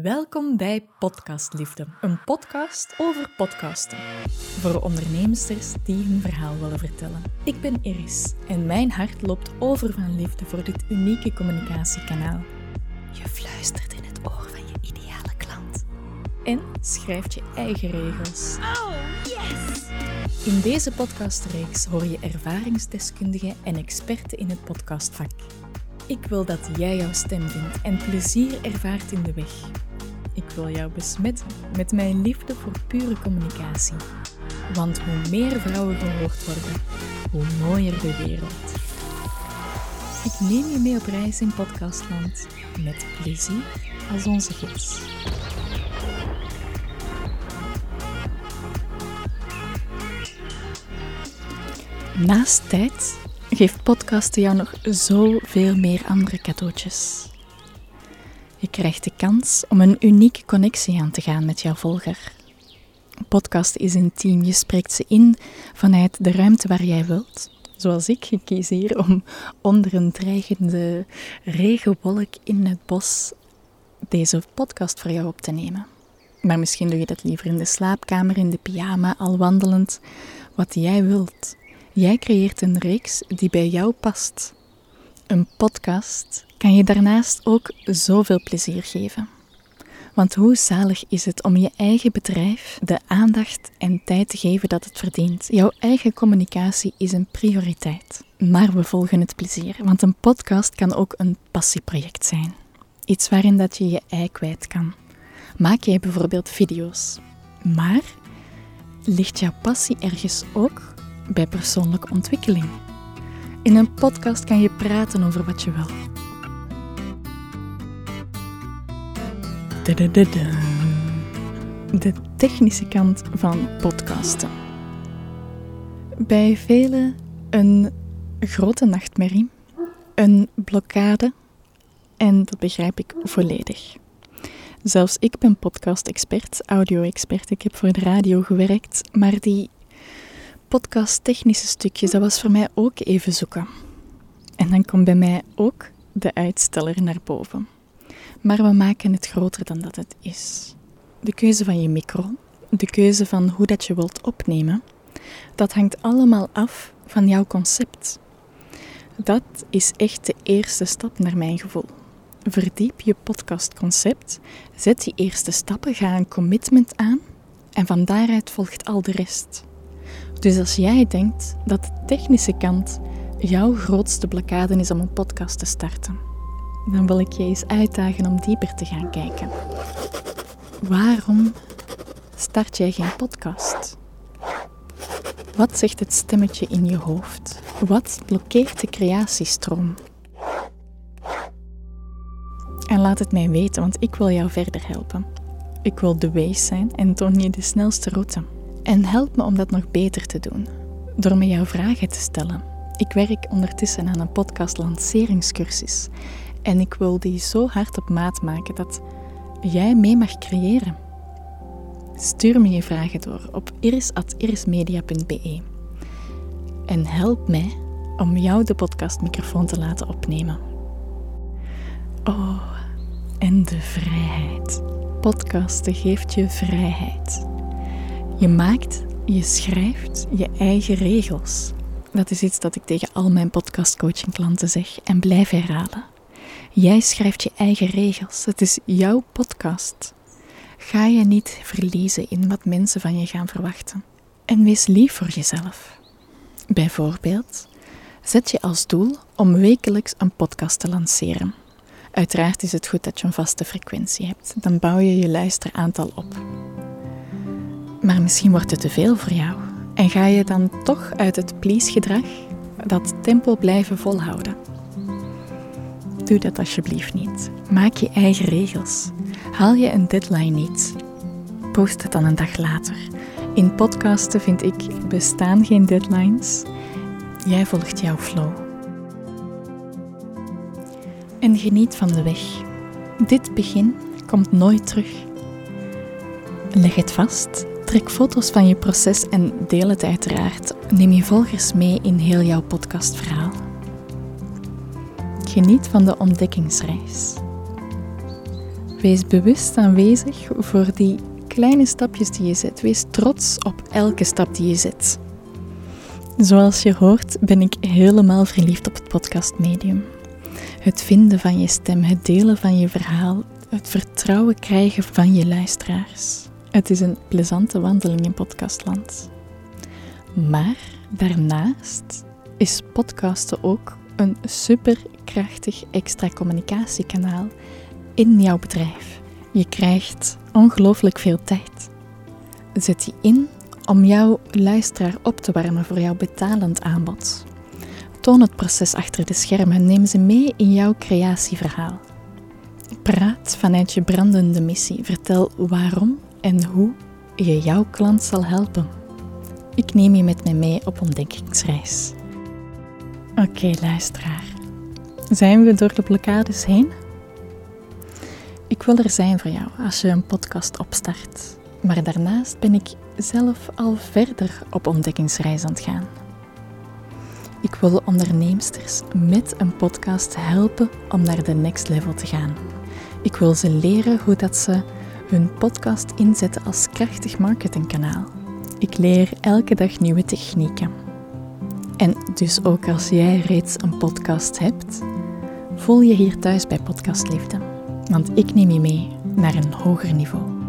Welkom bij Podcastliefde, een podcast over podcasten. Voor ondernemsters die hun verhaal willen vertellen. Ik ben Iris en mijn hart loopt over van liefde voor dit unieke communicatiekanaal. Je fluistert in het oor van je ideale klant. En schrijft je eigen regels. Oh, yes! In deze podcastreeks hoor je ervaringsdeskundigen en experten in het podcastvak. Ik wil dat jij jouw stem vindt en plezier ervaart in de weg. Ik wil jou besmetten met mijn liefde voor pure communicatie. Want hoe meer vrouwen gehoord worden, hoe mooier de wereld. Ik neem je mee op reis in podcastland met plezier als onze gids. Naast tijd geeft podcasten jou nog zoveel meer andere cadeautjes. Je krijgt de kans om een unieke connectie aan te gaan met jouw volger. Podcast is intiem. Je spreekt ze in vanuit de ruimte waar jij wilt. Zoals ik, ik kies hier om onder een dreigende regenwolk in het bos deze podcast voor jou op te nemen. Maar misschien doe je dat liever in de slaapkamer, in de pyjama, al wandelend. Wat jij wilt. Jij creëert een reeks die bij jou past. Een podcast kan je daarnaast ook zoveel plezier geven. Want hoe zalig is het om je eigen bedrijf de aandacht en tijd te geven dat het verdient? Jouw eigen communicatie is een prioriteit. Maar we volgen het plezier, want een podcast kan ook een passieproject zijn. Iets waarin dat je je ei kwijt kan. Maak jij bijvoorbeeld video's. Maar ligt jouw passie ergens ook bij persoonlijke ontwikkeling? In een podcast kan je praten over wat je wil. De technische kant van podcasten. Bij velen een grote nachtmerrie, een blokkade en dat begrijp ik volledig. Zelfs ik ben podcast-expert, audio-expert. Ik heb voor de radio gewerkt, maar die podcast-technische stukjes, dat was voor mij ook even zoeken. En dan komt bij mij ook de uitsteller naar boven. Maar we maken het groter dan dat het is. De keuze van je micro, de keuze van hoe dat je wilt opnemen, dat hangt allemaal af van jouw concept. Dat is echt de eerste stap naar mijn gevoel. Verdiep je podcastconcept, zet die eerste stappen, ga een commitment aan en van daaruit volgt al de rest. Dus als jij denkt dat de technische kant jouw grootste blokkade is om een podcast te starten, dan wil ik je eens uitdagen om dieper te gaan kijken. Waarom start jij geen podcast? Wat zegt het stemmetje in je hoofd? Wat blokkeert de creatiestroom? En laat het mij weten, want ik wil jou verder helpen. Ik wil de wees zijn en toon je de snelste route. En help me om dat nog beter te doen, door me jouw vragen te stellen. Ik werk ondertussen aan een podcast lanceringscursus en ik wil die zo hard op maat maken dat jij mee mag creëren. Stuur me je vragen door op iris.irismedia.be en help mij om jou de podcastmicrofoon te laten opnemen. Oh, en de vrijheid. Podcasten geeft je vrijheid. Je maakt, je schrijft je eigen regels. Dat is iets dat ik tegen al mijn podcastcoaching klanten zeg en blijf herhalen. Jij schrijft je eigen regels. Het is jouw podcast. Ga je niet verliezen in wat mensen van je gaan verwachten. En wees lief voor jezelf. Bijvoorbeeld, zet je als doel om wekelijks een podcast te lanceren. Uiteraard is het goed dat je een vaste frequentie hebt. Dan bouw je je luisteraantal op. Maar misschien wordt het te veel voor jou. En ga je dan toch uit het please-gedrag dat tempo blijven volhouden? Doe dat alsjeblieft niet. Maak je eigen regels. Haal je een deadline niet. Post het dan een dag later. In podcasten vind ik bestaan geen deadlines. Jij volgt jouw flow. En geniet van de weg. Dit begin komt nooit terug. Leg het vast Trek foto's van je proces en deel het uiteraard. Neem je volgers mee in heel jouw podcastverhaal. Geniet van de ontdekkingsreis. Wees bewust aanwezig voor die kleine stapjes die je zet. Wees trots op elke stap die je zet. Zoals je hoort ben ik helemaal verliefd op het podcastmedium. Het vinden van je stem, het delen van je verhaal, het vertrouwen krijgen van je luisteraars. Het is een plezante wandeling in podcastland. Maar daarnaast is podcasten ook een superkrachtig extra communicatiekanaal in jouw bedrijf. Je krijgt ongelooflijk veel tijd. Zet die in om jouw luisteraar op te warmen voor jouw betalend aanbod. Toon het proces achter de schermen en neem ze mee in jouw creatieverhaal. Praat vanuit je brandende missie. Vertel waarom en hoe je jouw klant zal helpen. Ik neem je met me mee op ontdekkingsreis. Oké, luisteraar. Zijn we door de blokkades heen? Ik wil er zijn voor jou als je een podcast opstart. Maar daarnaast ben ik zelf al verder op ontdekkingsreis aan het gaan. Ik wil onderneemsters met een podcast helpen om naar de next level te gaan. Ik wil ze leren hoe dat ze hun podcast inzetten als krachtig marketingkanaal. Ik leer elke dag nieuwe technieken. En dus ook als jij reeds een podcast hebt, voel je hier thuis bij Podcastliefde. Want ik neem je mee naar een hoger niveau.